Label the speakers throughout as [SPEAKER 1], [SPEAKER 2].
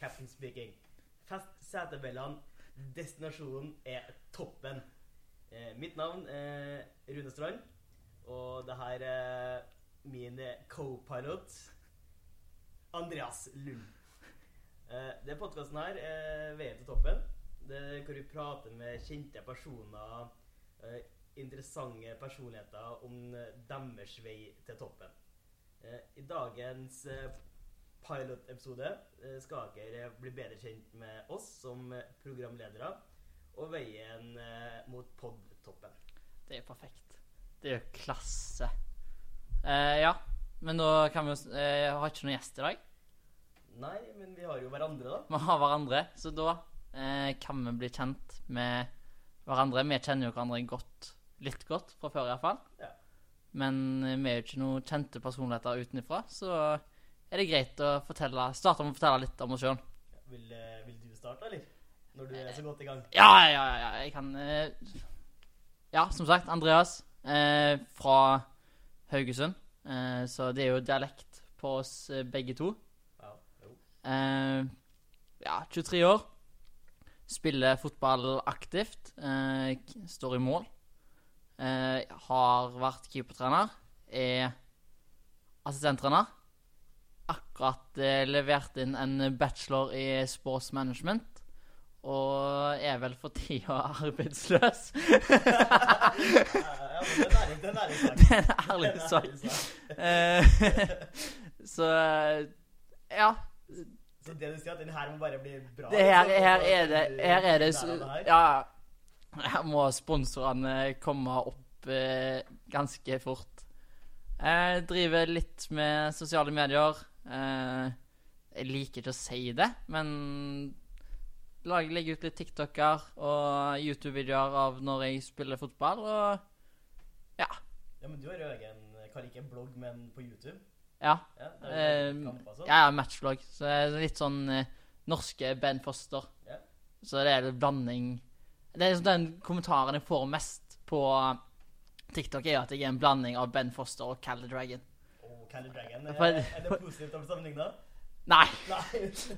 [SPEAKER 1] captain speaking. Fest setebellene. Destinasjonen er toppen. Eh, mitt navn er Rune Strand, og det her er min co-pilot Andreas Lund. Eh, det podkasten her er veien til toppen. Det er hvor vi prater med kjente personer, eh, interessante personligheter om deres vei til toppen. Eh, I dagens eh, pilotepisode eh, skal dere bli bedre kjent med oss som programledere og veien mot podtoppen.
[SPEAKER 2] Det er perfekt. Det er jo klasse. Eh, ja, men da kan vi jo eh, har ikke noen gjest i dag.
[SPEAKER 1] Nei, men vi har jo hverandre, da.
[SPEAKER 2] Vi har hverandre, så da eh, kan vi bli kjent med hverandre. Vi kjenner jo hverandre godt, litt godt fra før iallfall.
[SPEAKER 1] Ja.
[SPEAKER 2] Men eh, vi er jo ikke noen kjente personligheter utenfra, så er det greit å fortelle, starte med å fortelle litt om oss sjøl.
[SPEAKER 1] Vil, eh, vil du starte, eller? Når du er så godt i gang.
[SPEAKER 2] Ja, ja, ja, jeg kan eh, Ja, som sagt, Andreas eh, fra Haugesund. Eh, så det er jo dialekt på oss eh, begge to.
[SPEAKER 1] Ja, jo.
[SPEAKER 2] Eh, ja, 23 år. Spiller fotball aktivt. Eh, står i mål. Eh, har vært keepertrener. Er assistenttrener. Akkurat eh, levert inn en bachelor i sports management. Og er vel for tida arbeidsløs.
[SPEAKER 1] Ja, men den er, en ærlig sak.
[SPEAKER 2] Det er en ærlig sak. Eh, så ja.
[SPEAKER 1] Så det du sier, at den her må bare bli bra?
[SPEAKER 2] Det her,
[SPEAKER 1] liksom,
[SPEAKER 2] her er det Her er det? Ja. Her må sponsorene komme opp eh, ganske fort. Jeg driver litt med sosiale medier. Eh, jeg liker ikke å si det, men lag, legger ut litt TikToker og YouTube-videoer av når jeg spiller fotball, og
[SPEAKER 1] Ja, Ja, men du har jo egen Kan ikke en blogg, men på YouTube.
[SPEAKER 2] ja.
[SPEAKER 1] Ja,
[SPEAKER 2] Eh,
[SPEAKER 1] og sånn.
[SPEAKER 2] Ja, ja, matchvlogg. Så det er litt sånn eh, norske Ben Foster.
[SPEAKER 1] Ja.
[SPEAKER 2] Så det er en blanding Det er sånn Den kommentaren jeg får mest på TikTok, er jo at jeg er en blanding av Ben Foster og Cal the Dragon.
[SPEAKER 1] Cali Dragon.
[SPEAKER 2] For-
[SPEAKER 1] Er, er det positivt om sammenligna?
[SPEAKER 2] Nei,
[SPEAKER 1] Nei.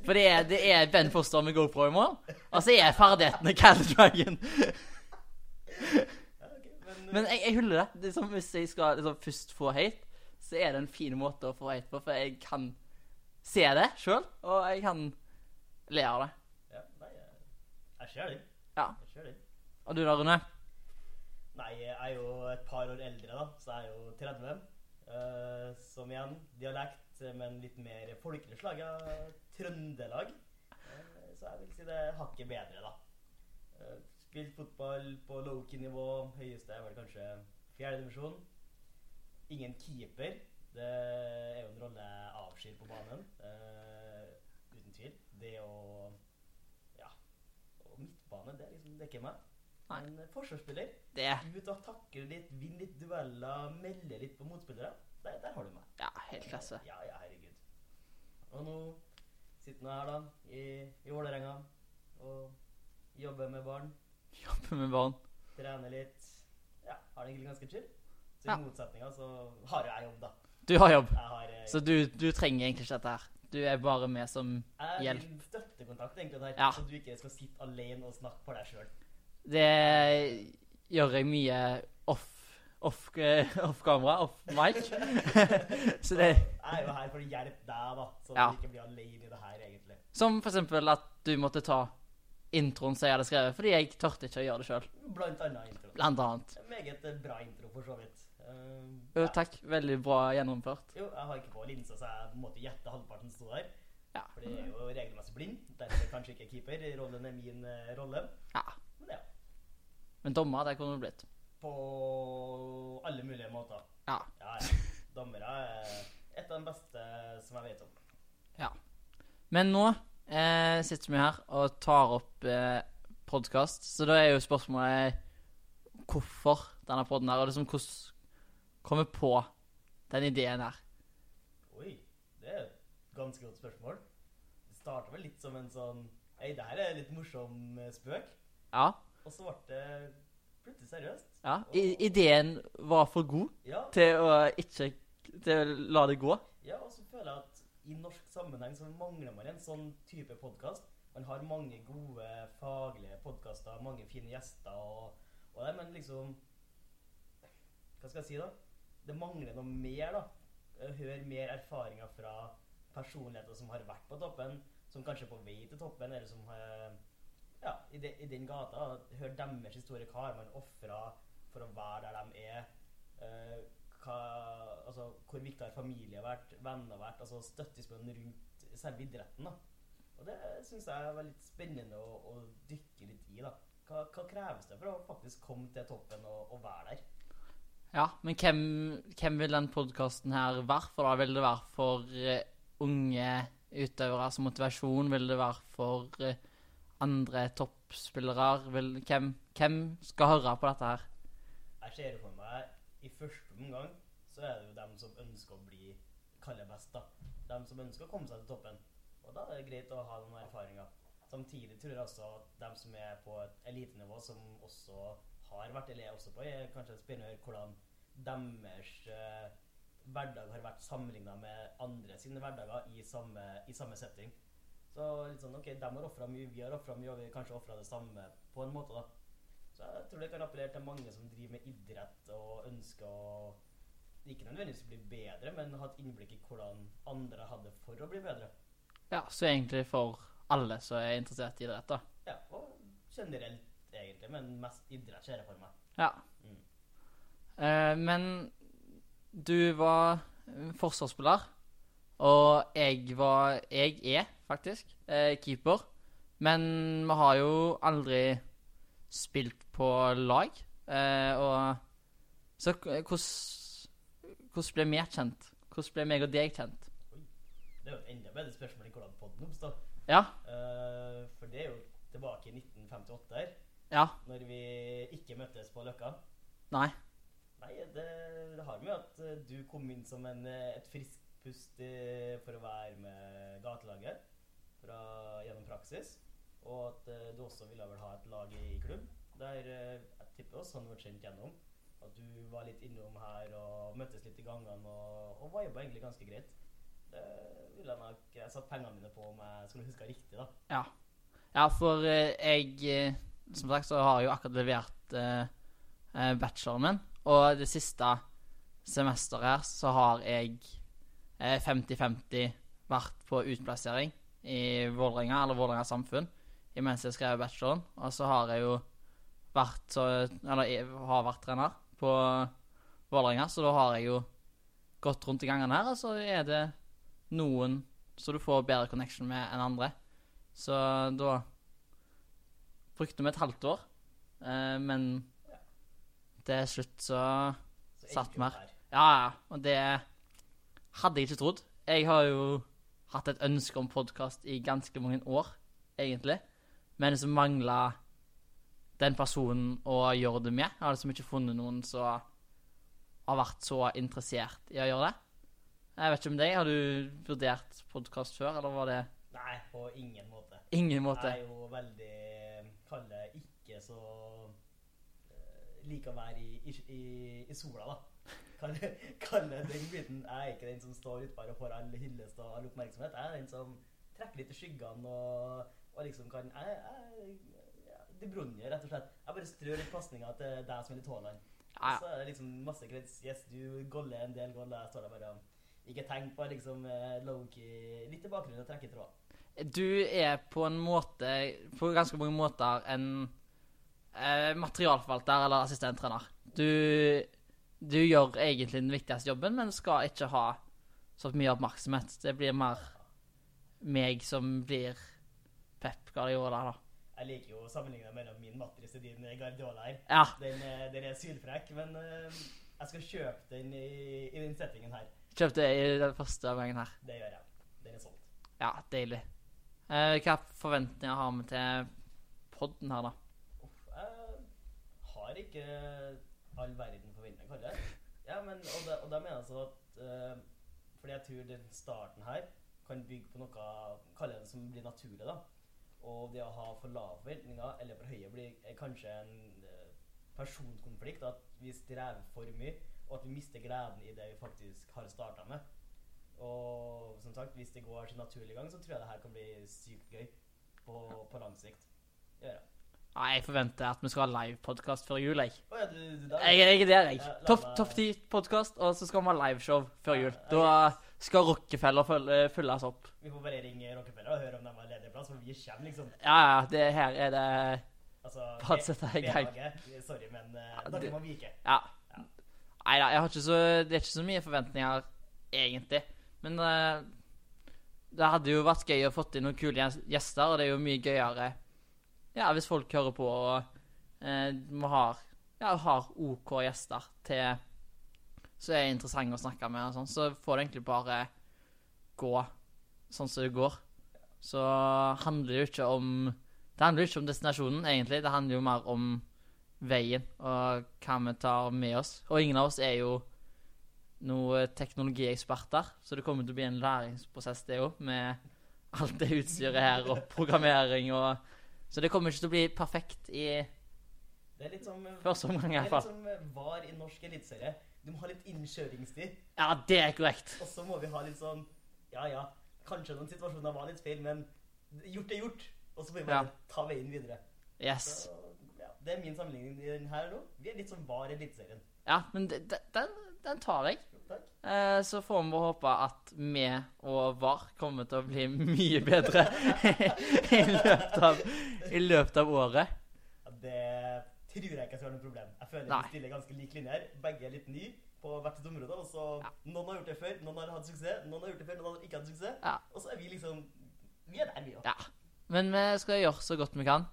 [SPEAKER 2] for det er, det er Ben Foster med GoPro i morgen. og så er ferdighetene Cal Dragon.
[SPEAKER 1] Ja, okay, men,
[SPEAKER 2] Men jeg, jeg hyller det. det er som hvis jeg skal liksom, først få hate, så er det en fin måte å få hate på, for jeg kan se det sjøl, og jeg kan le av det.
[SPEAKER 1] ja, nei, jeg, ser det.
[SPEAKER 2] Ja.
[SPEAKER 1] Jeg ser den.
[SPEAKER 2] Og du da, Rune?
[SPEAKER 1] Nei, jeg er jo et par år eldre, da, så jeg er jo 30. Eh, som igjen dialekt, men litt mer folkelig slag av Trøndelag. Uh, så jeg vil si det hakket bedre, da. Uh, spilt fotball på low-key-nivå. Høyeste er vel kanskje fjerdedivisjon. Ingen keeper. Det er jo en rolle jeg avskyr på banen. eh, uten tvil. Det å Ja. Og midtbane, det er liksom det er ikke meg. En forsvarsspiller.
[SPEAKER 2] Det
[SPEAKER 1] Ut og takle litt, vinne litt dueller, melde litt på motspillere. Der, der har du meg.
[SPEAKER 2] Ja, helt klasse.
[SPEAKER 1] Ja, ja, herregud. Og nå sitter jeg her, da, i, i Vålerenga og jobber med barn.
[SPEAKER 2] Jobbe med barn.
[SPEAKER 1] Trener litt. Ja, har det egentlig ganske chill. Så
[SPEAKER 2] Ja.
[SPEAKER 1] i motsetninga så har jeg jobb, da.
[SPEAKER 2] Du har jobb,
[SPEAKER 1] Jeg har eh,
[SPEAKER 2] så du, du trenger egentlig ikke dette her. Du er bare med som
[SPEAKER 1] jeg er
[SPEAKER 2] en
[SPEAKER 1] din støttekontakt, egentlig, der,
[SPEAKER 2] Ja.
[SPEAKER 1] så du ikke skal sitte alene og snakke for deg sjøl.
[SPEAKER 2] Det gjør jeg mye off off, eh, off kamera, off mic. så det
[SPEAKER 1] Jeg er jo her for å hjelpe deg, da, så
[SPEAKER 2] Ja.
[SPEAKER 1] du ikke blir alene i det her, egentlig.
[SPEAKER 2] Som for eksempel at du måtte ta introen som jeg hadde skrevet, fordi jeg tørte ikke å gjøre det sjøl.
[SPEAKER 1] Blant annet intro.
[SPEAKER 2] Blant annet.
[SPEAKER 1] Meget eh, bra intro, for så vidt. Eh,
[SPEAKER 2] Jo,
[SPEAKER 1] ja.
[SPEAKER 2] takk. Veldig bra gjennomført.
[SPEAKER 1] Jo, jeg har ikke på linsa, så jeg måtte gjette halvparten som sto der.
[SPEAKER 2] Ja.
[SPEAKER 1] For det er jo regelmessig blind. Derfor kanskje ikke keeper. Rollen er min uh, rolle. Men
[SPEAKER 2] dommer, det kunne du blitt.
[SPEAKER 1] På alle mulige måter.
[SPEAKER 2] Ja.
[SPEAKER 1] Ja, ja. Dommere er et av de beste som jeg vet om. Ja.
[SPEAKER 2] Men nå eh, sitter vi her og tar opp eh, podkast, så da er jo spørsmålet hvorfor denne podden her, og liksom hvordan kommer på den ideen her?
[SPEAKER 1] Oi, det er et ganske godt spørsmål. Det starta vel litt som en sånn Hei, det her er litt morsom spøk.
[SPEAKER 2] Ja.
[SPEAKER 1] Og så ble det plutselig seriøst.
[SPEAKER 2] ja. og... ideen var for god
[SPEAKER 1] Ja,
[SPEAKER 2] til å ikke til å la det gå.
[SPEAKER 1] ja, og så føler jeg at i norsk sammenheng så mangler man en sånn type podkast. Man har mange gode faglige podkaster, mange fine gjester og, og det, men liksom Hva skal jeg si, da? Det mangler noe mer, da. Hør mer erfaringer fra personligheter som har vært på toppen, som kanskje er på vei til toppen, eller som har i, de, i den gata. Hør deres historie. Hva har man ofra for å være der de er? Eh, hva, altså, hvor viktig har familie vært, venner vært? altså Støttespillene rundt selve idretten. da. Og Det syns jeg er litt spennende å, å, dykke litt i. da. Hva, hva, kreves det for å faktisk komme til toppen og, og være der?
[SPEAKER 2] Ja, men hvem, hvem vil den podkasten her være for? da? Vil det være for uh, unge utøvere som motivasjon? Vil det være for uh, andre toppspillere? Vil, hvem, hvem, skal høre på dette her?
[SPEAKER 1] Jeg ser for meg i første omgang så er det jo dem som ønsker å bli kalle best. da. Dem som ønsker å komme seg til toppen. Og da er det greit å ha noen erfaringer. Samtidig tror jeg også at dem som er på et elitenivå, som også har vært eller er også på, er kanskje spennende hvordan deres uh, hverdag har vært sammenligna med andre sine hverdager i samme, i samme, setting. Så litt sånn, ok, De har ofra mye, vi har ofra mye, og vi har kanskje ofra det samme på en måte. da. Så jeg tror det kan appellere til mange som driver med idrett og ønsker å ikke nødvendigvis bli bedre, men ha et innblikk i hvordan andre hadde for å bli bedre.
[SPEAKER 2] Ja, så egentlig for alle som er interessert i idrett, da.
[SPEAKER 1] Ja, og generelt egentlig, men mest idrett ser jeg for meg.
[SPEAKER 2] Ja. Mm. Eh, men du var forsvarsspiller, og jeg var Jeg er faktisk eh, keeper. Men vi har jo aldri spilt på lag. Eh, og Så hvordan hvordan ble vi kjent? Hvordan ble meg og deg kjent?
[SPEAKER 1] Oi, Det er jo enda bedre spørsmål enn hvordan podden oppstod.
[SPEAKER 2] Ja.
[SPEAKER 1] Uh, for det er jo tilbake i 1958 her.
[SPEAKER 2] Ja.
[SPEAKER 1] Når vi ikke møttes på Løkka.
[SPEAKER 2] Nei.
[SPEAKER 1] Nei, det, det har med at eh, du kom inn som en, eh, et friskt pust for å være med gatelaget fra, gjennom praksis. Og at du også ville vel ha et lag i klubb. Der jeg tipper også han ble kjent gjennom. At du var litt innom her og møttes litt i gangene og, og viba egentlig ganske greit. Det ville jeg nok Jeg satt pengene mine på om jeg skulle huske riktig, da.
[SPEAKER 2] Ja. ja for uh, jeg Som sagt så har jeg jo akkurat levert bacheloren min. Og det siste semesteret her så har jeg 50-50 eh, vært på utplassering i Vålerenga, eller Vålerenga samfunn, imens jeg skrev bacheloren. Og så har jeg jo vært så Eller har vært trener på Vålerenga, så da har jeg jo gått rundt i gangene her, og så er det noen så du får bedre connection med enn andre. Så da brukte vi et halvt år, eh, men til slutt så, så satt vi her. Ja, ja. Og det hadde jeg ikke trodd. Jeg har jo hatt et ønske om podkast i ganske mange år, egentlig. Men så mangla den personen å gjøre det med. Jeg har liksom ikke funnet noen som har vært så interessert i å gjøre det. Jeg vet ikke om deg. Har du vurdert podkast før, eller var det
[SPEAKER 1] Nei, på ingen måte.
[SPEAKER 2] Ingen måte.
[SPEAKER 1] Jeg er jo veldig Kaller ikke så uh, Liker å være i, i, i, sola, da. Kall, kall den biten. Jeg er ikke den som står utpå og får all hyllest og all oppmerksomhet. Jeg er den som trekker litt i skyggene og, og liksom kan jeg, jeg de Bronje, rett og slett. Jeg bare strør litt pasninger til deg som er litt Haaland. Ja. Så er det liksom masse krets. Yes, du goller en del goller. Jeg står der bare Ikke tenk på liksom eh, low-key Litt i bakgrunnen og trekke tråd.
[SPEAKER 2] Du er på en måte, på ganske mange måter, en eh, materialforvalter eller assistenttrener. Du, du gjør egentlig den viktigste jobben, men skal ikke ha så mye oppmerksomhet. Det blir mer meg som blir Pep Guardiola, da.
[SPEAKER 1] Jeg liker jo sammenligna mellom min matris og din Guardiola her.
[SPEAKER 2] Ja.
[SPEAKER 1] Den, den er sylfrekk, men uh, jeg skal kjøpe den i, i den settingen her.
[SPEAKER 2] Kjøp det i den første omgangen her.
[SPEAKER 1] Det gjør jeg. Den er solgt.
[SPEAKER 2] Ja, deilig. Uh, hva forventninger har vi til podden her, da?
[SPEAKER 1] Jeg har ikke all verden forventninger, kaller jeg Ja, men, og, da, og da mener jeg så at uh, Fordi jeg tror den starten her kan bygge på noe kaller det som blir naturlig, da. Og det å ha for lave forventninger eller for høye blir kanskje en uh, personkonflikt. At vi strever for mye, og at vi mister gleden i det vi faktisk har starta med. Og som sagt, hvis det går sin naturlige gang, så tror jeg det her kan bli sykt gøy på, på lang sikt. Ja, ja.
[SPEAKER 2] Nei, jeg forventer at vi skal ha livepodkast før jul, jeg.
[SPEAKER 1] Å ja, du, du der.
[SPEAKER 2] Jeg, jeg er der, jeg.
[SPEAKER 1] Ja,
[SPEAKER 2] Topp top 10-podkast, og så skal vi ha liveshow før jul. Da skal Rockefeller fylles opp.
[SPEAKER 1] Vi får bare ringe Rockefeller og høre om de har ledig plass, for vi kommer liksom
[SPEAKER 2] Ja, ja, det her er det
[SPEAKER 1] Altså,
[SPEAKER 2] Bare sette i gang.
[SPEAKER 1] Sorry, men uh, dere må vike.
[SPEAKER 2] Ja. Nei da, jeg har ikke så Det er ikke så mye forventninger, egentlig. Men eh, det hadde jo vært gøy å fått inn noen kule gjester, og det er jo mye gøyere ja, hvis folk hører på og eh, vi har, ja, har OK gjester til som er interessante å snakke med, og sånn, så får det egentlig bare gå sånn som det går. Så handler det jo ikke om Det handler jo ikke om destinasjonen, egentlig. Det handler jo mer om veien og hva vi tar med oss. Og ingen av oss er jo noen teknologieksperter, så det kommer til å bli en læringsprosess, det òg, med alt det utstyret her og programmering og Så det kommer ikke til å bli perfekt i
[SPEAKER 1] Det er litt som
[SPEAKER 2] første omgang,
[SPEAKER 1] det er litt som eh, var i norsk eliteserie. Du må ha litt innkjøringstid,
[SPEAKER 2] Ja, det er korrekt.
[SPEAKER 1] og så må vi ha litt sånn Ja, ja, kanskje noen situasjoner var litt feil, men gjort er gjort. Og så må vi bare ta veien videre.
[SPEAKER 2] Yes.
[SPEAKER 1] Så, ja, det er min sammenligning i den her nå. Vi er litt som var i Eliteserien.
[SPEAKER 2] Ja, men det- den, den tar jeg.
[SPEAKER 1] Takk.
[SPEAKER 2] Eh, Så får vi håpe at vi og VAR kommer til å bli mye bedre i løpet av, i løpet av året.
[SPEAKER 1] Ja, det tror jeg ikke skal være noe problem. Jeg føler
[SPEAKER 2] Nei.
[SPEAKER 1] vi stiller ganske lik linje her. Begge er litt nye på hvert sitt område. Og så
[SPEAKER 2] Ja.
[SPEAKER 1] Noen har gjort det før, noen har hatt suksess, noen har gjort det før, noen har ikke hatt suksess.
[SPEAKER 2] Ja.
[SPEAKER 1] Og så er vi liksom Vi er der, vi òg.
[SPEAKER 2] Ja. Men vi skal gjøre så godt vi kan.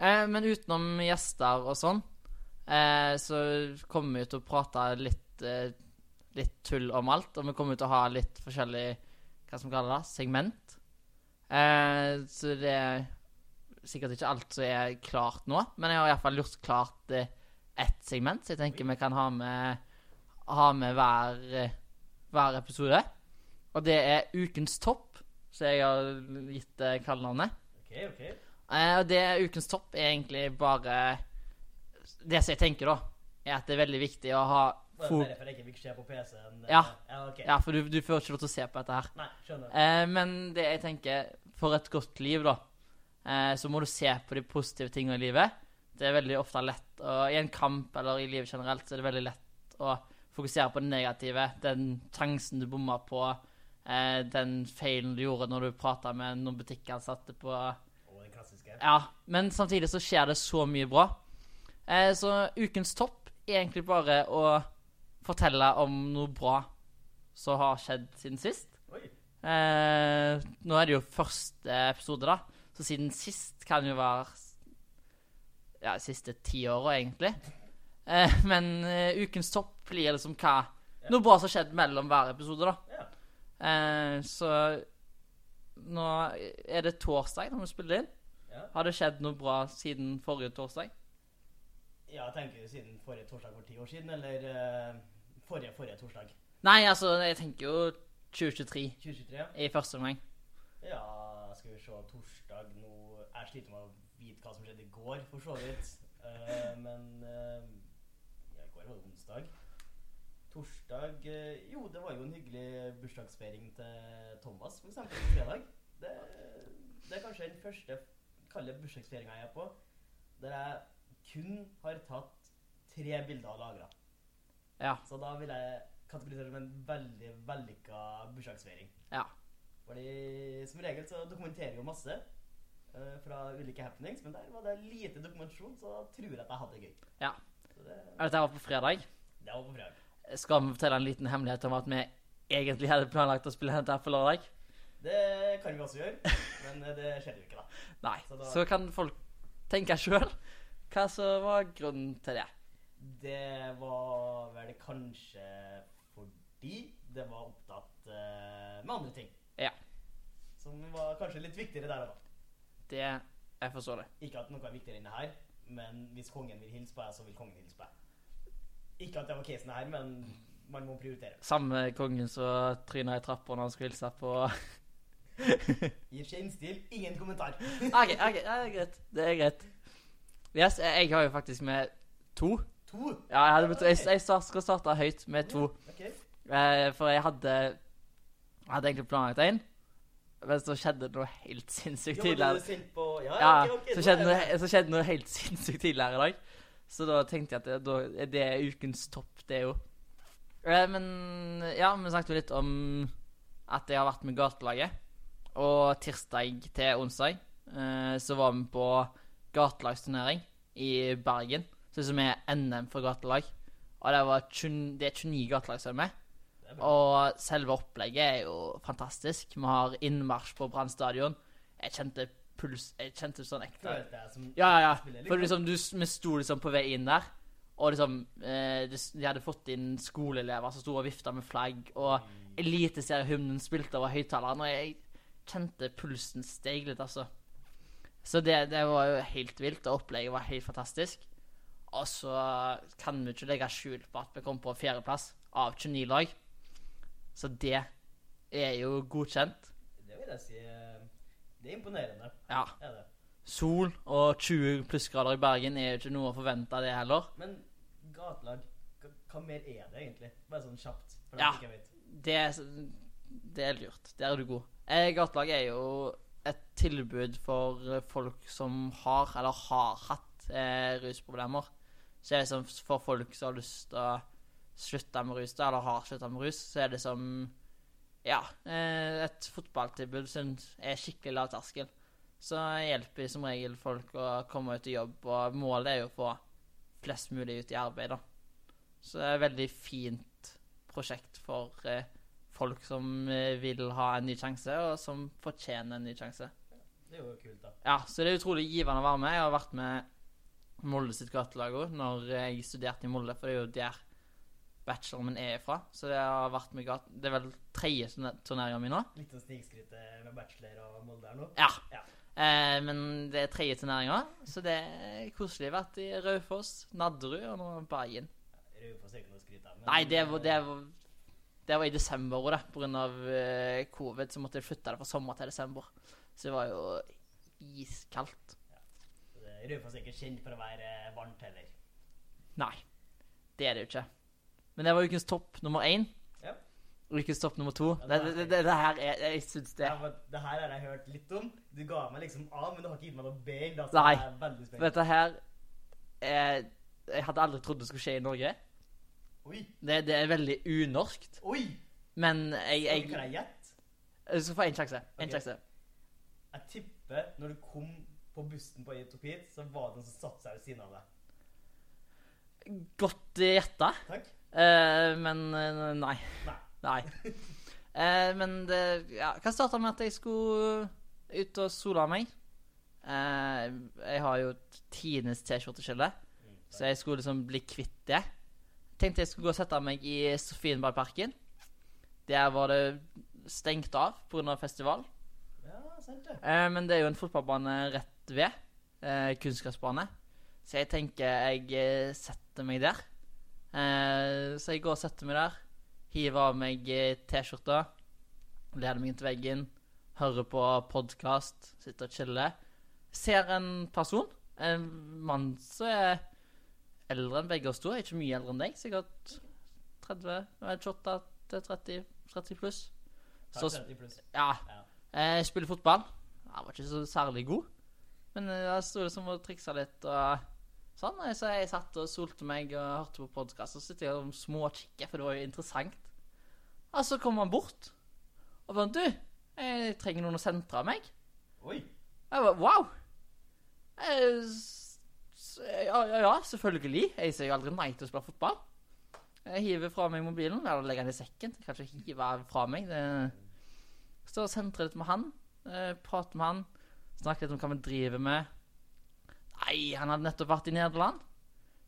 [SPEAKER 2] Eh, men utenom gjester og sånn, eh, så kommer vi til å prate litt, eh, litt tull om alt. Og vi kommer til å ha litt forskjellig hva som kaller det, segment. Eh, så det er sikkert ikke alt som er klart nå, men jeg har iallfall gjort klart eh, ett segment, så jeg tenker vi kan ha med, ha med hver, hver episode. Og det er ukens topp, så jeg har gitt eh, kallenavnet.
[SPEAKER 1] Okay, okay.
[SPEAKER 2] Eh, og det ukens topp er egentlig bare Det som jeg tenker, da, er at det er veldig viktig å ha
[SPEAKER 1] det
[SPEAKER 2] er
[SPEAKER 1] derfor jeg ikke fikk se på PC-en?
[SPEAKER 2] Ja.
[SPEAKER 1] ja okay.
[SPEAKER 2] Ja, for du, du får ikke lov til å se på dette her.
[SPEAKER 1] Nei, skjønner.
[SPEAKER 2] Eh, men det jeg tenker For et godt liv, da, eh, så må du se på de positive tingene i livet. Det er veldig ofte lett å, I en kamp eller i livet generelt så er det veldig lett å fokusere på det negative. Den sjansen du bomma på, eh, den feilen du gjorde når du prata med noen butikkansatte på
[SPEAKER 1] Og den klassiske.
[SPEAKER 2] Ja, men samtidig så skjer det så mye bra. Eh, så ukens topp er egentlig bare å fortelle om noe bra som har skjedd siden sist. Eh, nå er det jo første episode, da, så siden sist kan jo være ja, siste ti åra, egentlig. Eh, men uh, ukens topp blir liksom hva Noe bra som har skjedd mellom hver episode, da. Eh, så nå er det torsdag når vi spiller inn.
[SPEAKER 1] Ja.
[SPEAKER 2] Har det skjedd noe bra siden forrige torsdag?
[SPEAKER 1] ja, tenker du siden forrige torsdag for ti år siden, eller eh, forrige forrige torsdag?
[SPEAKER 2] Nei, altså, jeg tenker jo 2023
[SPEAKER 1] 2023? ja.
[SPEAKER 2] i første omgang.
[SPEAKER 1] Ja, skal vi se torsdag nå Jeg sliter med å vite hva som skjedde i går, for så vidt. Uh, men uh, ja, i går var det onsdag. Torsdag uh, Jo, det var jo en hyggelig bursdagsfeiring til Thomas, eksempel, på fredag. Det, det er kanskje den første kalde bursdagsfeiringa jeg er på der jeg kun har tatt tre bilder og lagra.
[SPEAKER 2] Ja.
[SPEAKER 1] Så da vil jeg kategorisere det som en veldig vellykka bursdagsfeiring.
[SPEAKER 2] Ja.
[SPEAKER 1] Fordi som regel så dokumenterer jeg jo masse uh, fra ulike happenings, men der var det lite dokumentasjon, så da tror jeg at jeg hadde det gøy.
[SPEAKER 2] Ja.
[SPEAKER 1] Så det,
[SPEAKER 2] Dette var på fredag.
[SPEAKER 1] det var på fredag.
[SPEAKER 2] Skal vi fortelle en liten hemmelighet om at vi egentlig hadde planlagt å spille dette her på lørdag?
[SPEAKER 1] Det kan vi også gjøre, men eh, det skjedde jo ikke, da.
[SPEAKER 2] Nei.
[SPEAKER 1] Så da-
[SPEAKER 2] Så kan folk tenke sjøl hva som var grunnen til det.
[SPEAKER 1] Det var vel kanskje fordi det var opptatt uh, med andre ting.
[SPEAKER 2] Ja.
[SPEAKER 1] Som var kanskje litt viktigere der og da.
[SPEAKER 2] Det Jeg forstår det.
[SPEAKER 1] Ikke at noe er viktigere enn det her, men hvis kongen vil hilse på deg, så vil kongen hilse på deg. Ikke at det var casen her, men man må prioritere.
[SPEAKER 2] Samme kongen som tryna i trappa når han skulle hilse på
[SPEAKER 1] Gir skjennstil, ingen kommentar.
[SPEAKER 2] OK, ok, det er greit. Det er greit. Yes, jeg har jo faktisk med to.
[SPEAKER 1] To.
[SPEAKER 2] Ja, jeg, hadde, jeg, jeg skal starte høyt med to.
[SPEAKER 1] Okay.
[SPEAKER 2] Eh, for jeg hadde Jeg hadde egentlig planlagt en, men så skjedde det noe helt sinnssykt tidligere.
[SPEAKER 1] er Ja,
[SPEAKER 2] Ja,
[SPEAKER 1] okay, okay,
[SPEAKER 2] så skjedde, noe, så skjedde noe helt sinnssykt tidligere i dag. Så da tenkte jeg at det, da er ukens topp, det er jo. Eh, Men ja, vi snakket jo litt om at jeg har vært med gatelaget. Og tirsdag til onsdag eh, så var vi på gatelagsturnering i Bergen. Så som er NM for gatelag. Og det, var 20, det er 29 gatelag som er med.
[SPEAKER 1] Er.
[SPEAKER 2] Og selve opplegget er jo fantastisk. Vi har innmarsj på Brann stadion. Jeg kjente puls Jeg kjente sånn ekte Ja, ja, ja. For liksom, du, vi sto liksom på vei inn der, og liksom eh, de, de hadde fått inn skoleelever som sto og vifta med flagg, og eliteseriehymnen spilte over høyttaleren, og jeg kjente pulsen steg litt, altså. Så det, det var jo helt vilt, og opplegget var helt fantastisk. Og så kan vi ikke legge skjul på at vi kom på fjerdeplass av 29 lag. Så det er jo godkjent.
[SPEAKER 1] Det vil jeg si eh, Det er imponerende.
[SPEAKER 2] Ja.
[SPEAKER 1] Er det.
[SPEAKER 2] Sol og 20 plussgrader i Bergen er jo ikke noe å forvente det heller.
[SPEAKER 1] Men gatelag, hva, mer er det egentlig? Bare sånn kjapt.
[SPEAKER 2] Ja. Det, er- det er lurt. Der er du god. Eh, Gatelag er jo et tilbud for folk som har, eller har hatt, eh, rusproblemer. Så er det som for folk som har lyst til å slutte med rus, eller har slutta med rus, så er det som ja, eh, et fotballtilbud som er skikkelig lav terskel. Så hjelper som regel folk å komme ut i jobb, og målet er jo å få flest mulig ut i arbeid, da. Så det er et veldig fint prosjekt for eh, folk som eh, vil ha en ny sjanse, og som fortjener en ny sjanse.
[SPEAKER 1] Det er jo kult, da.
[SPEAKER 2] Ja, så det er utrolig givende å være med. Jeg har vært med Molde sitt gatelag òg, når jeg studerte i Molde, for det er jo der bacheloren min er fra. Så det har vært med gat... Det er vel tredje turne- turneringa mi nå.
[SPEAKER 1] Litt sånn snikskryt eh, med bachelor og Molde her nå.
[SPEAKER 2] Ja.
[SPEAKER 1] Ja.
[SPEAKER 2] Eh, men det er tredje turneringa, så det er koselig. Vært i Raufoss, Nadderud og nå Bergen.
[SPEAKER 1] Raufoss er ikke noe å skryte av. men-
[SPEAKER 2] Nei, det var, det var, det var i desember òg. Pga. Uh, covid så måtte jeg flytte det fra sommer til desember. Så det var jo iskaldt.
[SPEAKER 1] Eh, Raufoss er ikke kjent for å være eh, varmt heller.
[SPEAKER 2] Nei, det er det jo ikke. Men det var ukens topp nummer én.
[SPEAKER 1] Ja.
[SPEAKER 2] Ukens topp nummer to.
[SPEAKER 1] Ja,
[SPEAKER 2] Det,
[SPEAKER 1] det
[SPEAKER 2] det, det, her er Jeg syns det
[SPEAKER 1] Ja, det her har jeg hørt litt om. Du ga meg liksom A, men du har ikke gitt meg noe B. Da,
[SPEAKER 2] Nei.
[SPEAKER 1] er veldig spent.
[SPEAKER 2] Dette her er, Jeg hadde aldri trodd det skulle skje i Norge.
[SPEAKER 1] Oi!
[SPEAKER 2] Det, det er veldig unorskt.
[SPEAKER 1] Oi!
[SPEAKER 2] Men jeg,
[SPEAKER 1] Jeg, kan jeg gjette?
[SPEAKER 2] Du skal få én sjanse. En
[SPEAKER 1] Ok.
[SPEAKER 2] sjanse.
[SPEAKER 1] Jeg tipper når du kom på bussen på hit, så var det noen som satte seg ved siden av deg.
[SPEAKER 2] Godt gjetta.
[SPEAKER 1] Takk.
[SPEAKER 2] Eh, men eh, nei.
[SPEAKER 1] Nei.
[SPEAKER 2] Nei. Eh, men det ja, kan starte med at jeg skulle ut og sola meg. Eh, jeg har jo tidenes T-skjorteskille,
[SPEAKER 1] Mm,
[SPEAKER 2] så jeg skulle liksom bli kvitt det. Tenkte jeg skulle gå og sette meg i Sofienbergparken. Der var det stengt av pga. festival.
[SPEAKER 1] Ja, sant det.
[SPEAKER 2] Eh, men det er jo en fotballbane rett ved. Eh, kunnskapsbane. Så jeg tenker jeg eh, setter meg der. Eh, så jeg går og setter meg der. Hiver av meg eh, T-skjorta. Leder meg inn til veggen. Hører på podkast. Sitter og chiller. Ser en person. En mann som er eldre enn begge oss to. Ikke mye eldre enn deg. Sikkert 30, nei, 28 til 30, 30 pluss. Så-
[SPEAKER 1] 30 pluss.
[SPEAKER 2] Ja,
[SPEAKER 1] Ja.
[SPEAKER 2] jeg spiller fotball. Jeg var ikke så særlig god. Men jeg sto liksom og triksa litt og sånn. Så jeg satt og solte meg og hørte på podkast. Og så sitter jeg og småkikker, for det var jo interessant. Og så kommer han bort og bare 'Du, jeg trenger noen å sentre meg.'
[SPEAKER 1] Oi!
[SPEAKER 2] Jeg bare 'Wow'. Jeg, ja, ja, ja, selvfølgelig. Jeg sier jo aldri nei til å spille fotball. Jeg hiver fra meg mobilen, eller legger den i sekken. Kanskje hive fra meg. Det og sentrer litt med han. eh, prater med han. Snakker litt om hva vi driver med. Nei, han hadde nettopp vært i Nederland.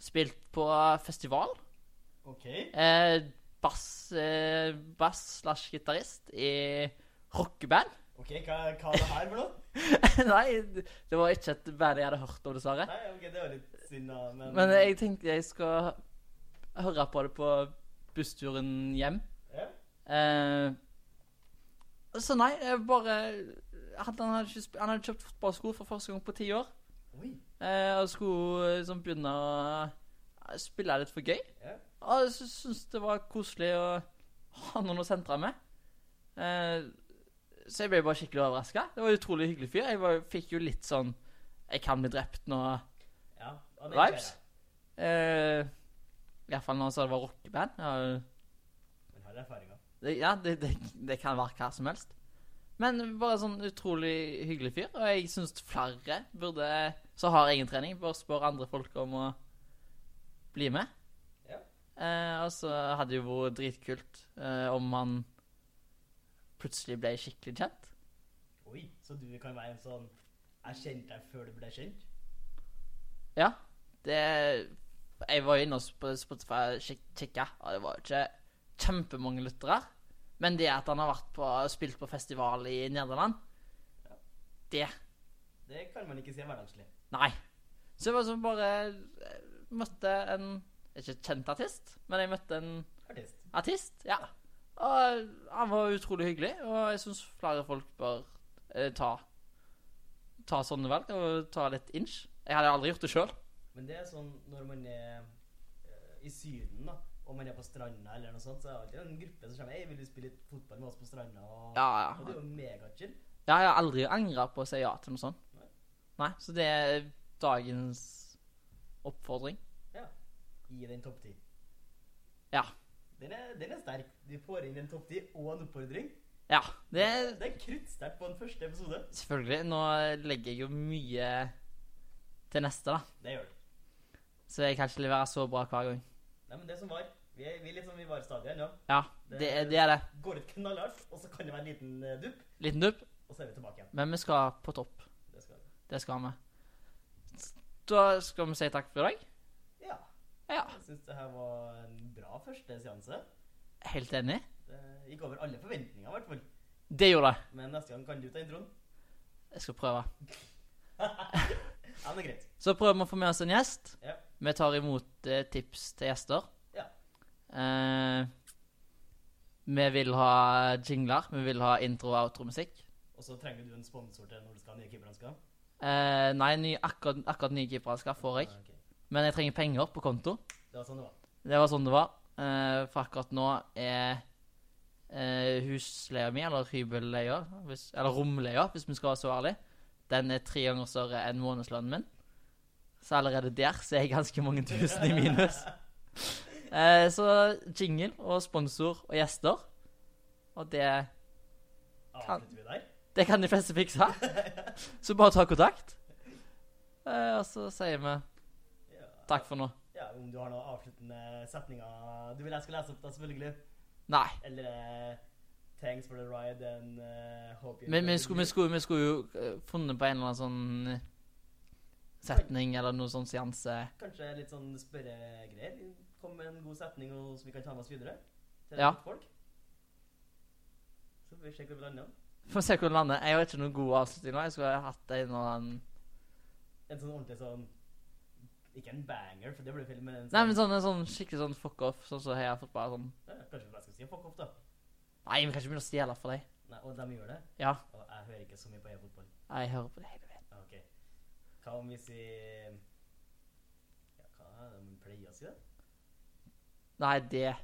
[SPEAKER 2] Spilt på festival.
[SPEAKER 1] OK.
[SPEAKER 2] Eh, bass eh, bass slash gitarist i rockeband.
[SPEAKER 1] Ok, Hva, hva er det her for noe?
[SPEAKER 2] Nei, det var ikke et band jeg hadde hørt om, dessverre.
[SPEAKER 1] Nei, ok, Det var litt synd, da. Men,
[SPEAKER 2] Men jeg tenkte jeg skal høre på det på bussturen hjem.
[SPEAKER 1] ja.
[SPEAKER 2] Eh, så nei, jeg bare han hadde, ikke, han hadde kjøpt fotballsko for første gang på ti år. Eh, og skulle liksom begynne å eh, spille litt for gøy.
[SPEAKER 1] Ja.
[SPEAKER 2] Og jeg syntes det var koselig å ha noen å sentre med. Eh, så jeg ble bare skikkelig overraska. Det var en utrolig hyggelig fyr. Jeg var, fikk jo litt sånn Jeg kan bli drept nå.
[SPEAKER 1] Ja,
[SPEAKER 2] Vibes? Eh, Iallfall når han sa det var rockeband. Ja,
[SPEAKER 1] Men har erfaringa.
[SPEAKER 2] det, ja det, det, det kan være hva som helst. Men bare sånn utrolig hyggelig fyr. Og jeg syns flere burde Så har egen trening, bare spørre andre folk om å bli med.
[SPEAKER 1] Ja.
[SPEAKER 2] Eh, og så hadde det jo vært dritkult eh, om han plutselig ble skikkelig kjent.
[SPEAKER 1] Oi, så du kan være en sånn Jeg kjente deg før du ble kjent?
[SPEAKER 2] Ja. Det Jeg var jo inne på Spotify og kikka, og det var jo ikke kjempemange lyttere. Men det at han har vært på, spilt på festival i Nederland, det
[SPEAKER 1] Det kan man ikke si er hverdagslig.
[SPEAKER 2] Nei. Så jeg var som bare eh, Møtte en Ikke kjent artist, men jeg møtte en
[SPEAKER 1] Artist.
[SPEAKER 2] artist. Ja. Og han var utrolig hyggelig, og jeg syns flere folk bør eh, ta Ta sånne valg og ta litt inch. Jeg hadde aldri gjort det sjøl.
[SPEAKER 1] Men det er sånn når man er eh, i Syden, da, og man er på stranda eller noe sånt, så er det alltid en gruppe som kommer Hei, vil du spille litt fotball med oss på stranda? Og,
[SPEAKER 2] Ja,
[SPEAKER 1] og det er jo megachill.
[SPEAKER 2] Ja, jeg har aldri angra på å si ja til noe sånt.
[SPEAKER 1] Nei.
[SPEAKER 2] Nei, så det er dagens oppfordring.
[SPEAKER 1] Ja. Gi den topp ti.
[SPEAKER 2] Ja.
[SPEAKER 1] Den er, den er sterk. Du får inn en topp ti og en oppfordring.
[SPEAKER 2] Ja, det er
[SPEAKER 1] Det er kruttsterkt på en første episode.
[SPEAKER 2] Selvfølgelig. Nå legger jeg jo mye til neste, da.
[SPEAKER 1] Det gjør du.
[SPEAKER 2] Så jeg kan ikke levere så bra hver gang.
[SPEAKER 1] Nei, men det som var Vi er, vi er litt sånn vi var i stadiet ennå.
[SPEAKER 2] Ja, det er det. Er det.
[SPEAKER 1] Går ut knallhardt, og så kan det være en liten uh, dupp,
[SPEAKER 2] Liten dupp,
[SPEAKER 1] og så er vi tilbake igjen.
[SPEAKER 2] men vi skal på topp.
[SPEAKER 1] Det skal vi.
[SPEAKER 2] Det skal vi. Da skal vi si takk for i dag.
[SPEAKER 1] Ja.
[SPEAKER 2] Ja,
[SPEAKER 1] Jeg syns det her var en bra første seanse.
[SPEAKER 2] helt enig.
[SPEAKER 1] Det gikk over alle forventninger, i hvert fall.
[SPEAKER 2] Det gjorde det.
[SPEAKER 1] Men neste gang kan du ta introen.
[SPEAKER 2] Jeg skal prøve.
[SPEAKER 1] Ja, det er greit.
[SPEAKER 2] Så prøver vi å få med oss en gjest.
[SPEAKER 1] Ja.
[SPEAKER 2] Vi tar imot eh, tips til gjester. Eh, vi vil ha jingler. Vi vil ha intro- og outro-musikk.
[SPEAKER 1] Og så trenger du en sponsor til når du skal ha nye keepere.
[SPEAKER 2] Eh, nei, ny, akkurat, akkurat nye keepere skal får jeg.
[SPEAKER 1] Ah, ok.
[SPEAKER 2] Men jeg trenger penger på konto.
[SPEAKER 1] Det var sånn det var.
[SPEAKER 2] Det var sånn det var. Eh, for akkurat nå er eh, husleia mi, eller hybelleia, eller romleia, hvis vi skal være så ærlige, den er tre ganger større enn månedslønnen min. Så allerede der så er jeg ganske mange tusen i minus. Eh, så jingle og sponsor og gjester. Og det,
[SPEAKER 1] kan,
[SPEAKER 2] det kan de fleste fikse. Så bare ta kontakt. Eh, og så sier vi takk for nå.
[SPEAKER 1] Ja, Om du har noen avsluttende setninger du vil jeg skal lese opp, da, selvfølgelig.
[SPEAKER 2] Nei.
[SPEAKER 1] Eller eh, Thanks for the ride and uh, hope you
[SPEAKER 2] Men vi skulle, vi skulle, vi skulle jo eh, funnet på en eller annen sånn setning eller noe sånn seanse.
[SPEAKER 1] Kanskje litt sånn spørregreier. Kom med en god setning som vi kan ta med oss videre til
[SPEAKER 2] Ja.
[SPEAKER 1] folk. Så får vi se hvor vi lander.
[SPEAKER 2] Får se hvor vi lander. Jeg har ikke noen god avslutning nå. Jeg skulle ha hatt en og annen
[SPEAKER 1] En sånn ordentlig sånn Ikke en banger, for det blir feil, men en sånn,
[SPEAKER 2] Nei, men sånn, en sånn skikkelig sånn fuck off, sånn som Heia Fotball. Sånn.
[SPEAKER 1] ja, Kanskje vi bare skal si fuck off, da.
[SPEAKER 2] Nei, vi kan ikke begynne å stjele for deg.
[SPEAKER 1] Nei, Og de gjør det?
[SPEAKER 2] Ja,
[SPEAKER 1] Og jeg hører ikke så mye på e-fotball.
[SPEAKER 2] jeg hører på det hele veien.
[SPEAKER 1] Ok. Hva om vi sier Ja, hva er det man pleier å si, da?
[SPEAKER 2] Nei, det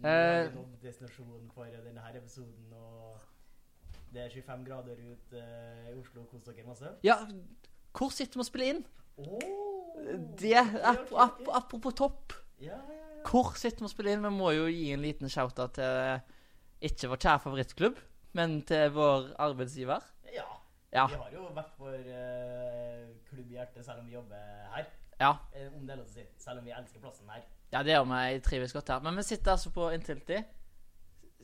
[SPEAKER 1] Nå er
[SPEAKER 2] Eh.
[SPEAKER 1] destinasjonen for denne her episoden, og det er 25 grader ut eh, i Oslo. Kos dere masse.
[SPEAKER 2] Ja, hvor sitter vi og spiller inn?
[SPEAKER 1] Oh,
[SPEAKER 2] Det ap ap Apropos topp.
[SPEAKER 1] Ja, ja, ja.
[SPEAKER 2] Hvor sitter vi og spiller inn? Vi må jo gi en liten shout-out til ikke vår kjære favorittklubb, men til vår arbeidsgiver.
[SPEAKER 1] ja.
[SPEAKER 2] Ja.
[SPEAKER 1] Vi har jo vært for uh, klubb i hjertet selv om vi jobber her.
[SPEAKER 2] Ja,
[SPEAKER 1] Eh, om det er lov å si. Selv om vi elsker plassen her.
[SPEAKER 2] Ja det gjør vi. Jeg trives godt her. Men vi sitter altså på Intility.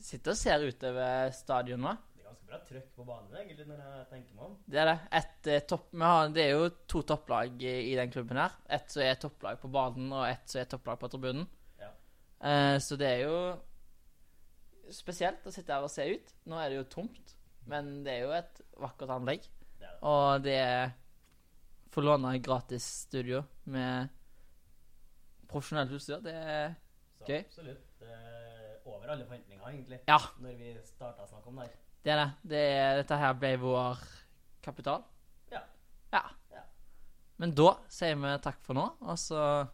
[SPEAKER 2] Sitter og ser utover stadion nå.
[SPEAKER 1] Det er ganske bra trøkk på banen, egentlig, når jeg tenker meg om.
[SPEAKER 2] Det er det. Et, eh, topp, har, det er jo to topplag i, i den klubben her. Ett som er topplag på banen, og ett som er topplag på tribunen.
[SPEAKER 1] Ja.
[SPEAKER 2] Eh, så det er jo spesielt å sitte her og se ut. Nå er det jo tomt, men det er jo et vakkert anlegg.
[SPEAKER 1] Det det.
[SPEAKER 2] Og det er Få låne gratis studio med profesjonelt utstyr. Det er
[SPEAKER 1] Så
[SPEAKER 2] Gøy.
[SPEAKER 1] absolutt er over alle forventninger, egentlig,
[SPEAKER 2] Ja,
[SPEAKER 1] når vi starta å snakke om det her.
[SPEAKER 2] det er det. det er, dette her ble vår kapital.
[SPEAKER 1] Ja.
[SPEAKER 2] Ja.
[SPEAKER 1] Ja.
[SPEAKER 2] Men da sier vi takk for nå, og så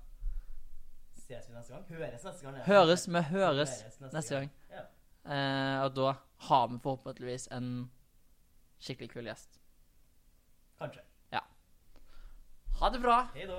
[SPEAKER 1] Ses vi neste gang? Høres neste gang? ja.
[SPEAKER 2] høres vi
[SPEAKER 1] Høres
[SPEAKER 2] neste gang.
[SPEAKER 1] Ja.
[SPEAKER 2] Eh, og da har vi forhåpentligvis en skikkelig kul gjest.
[SPEAKER 1] Kanskje.
[SPEAKER 2] Ha det bra!
[SPEAKER 1] Hei da.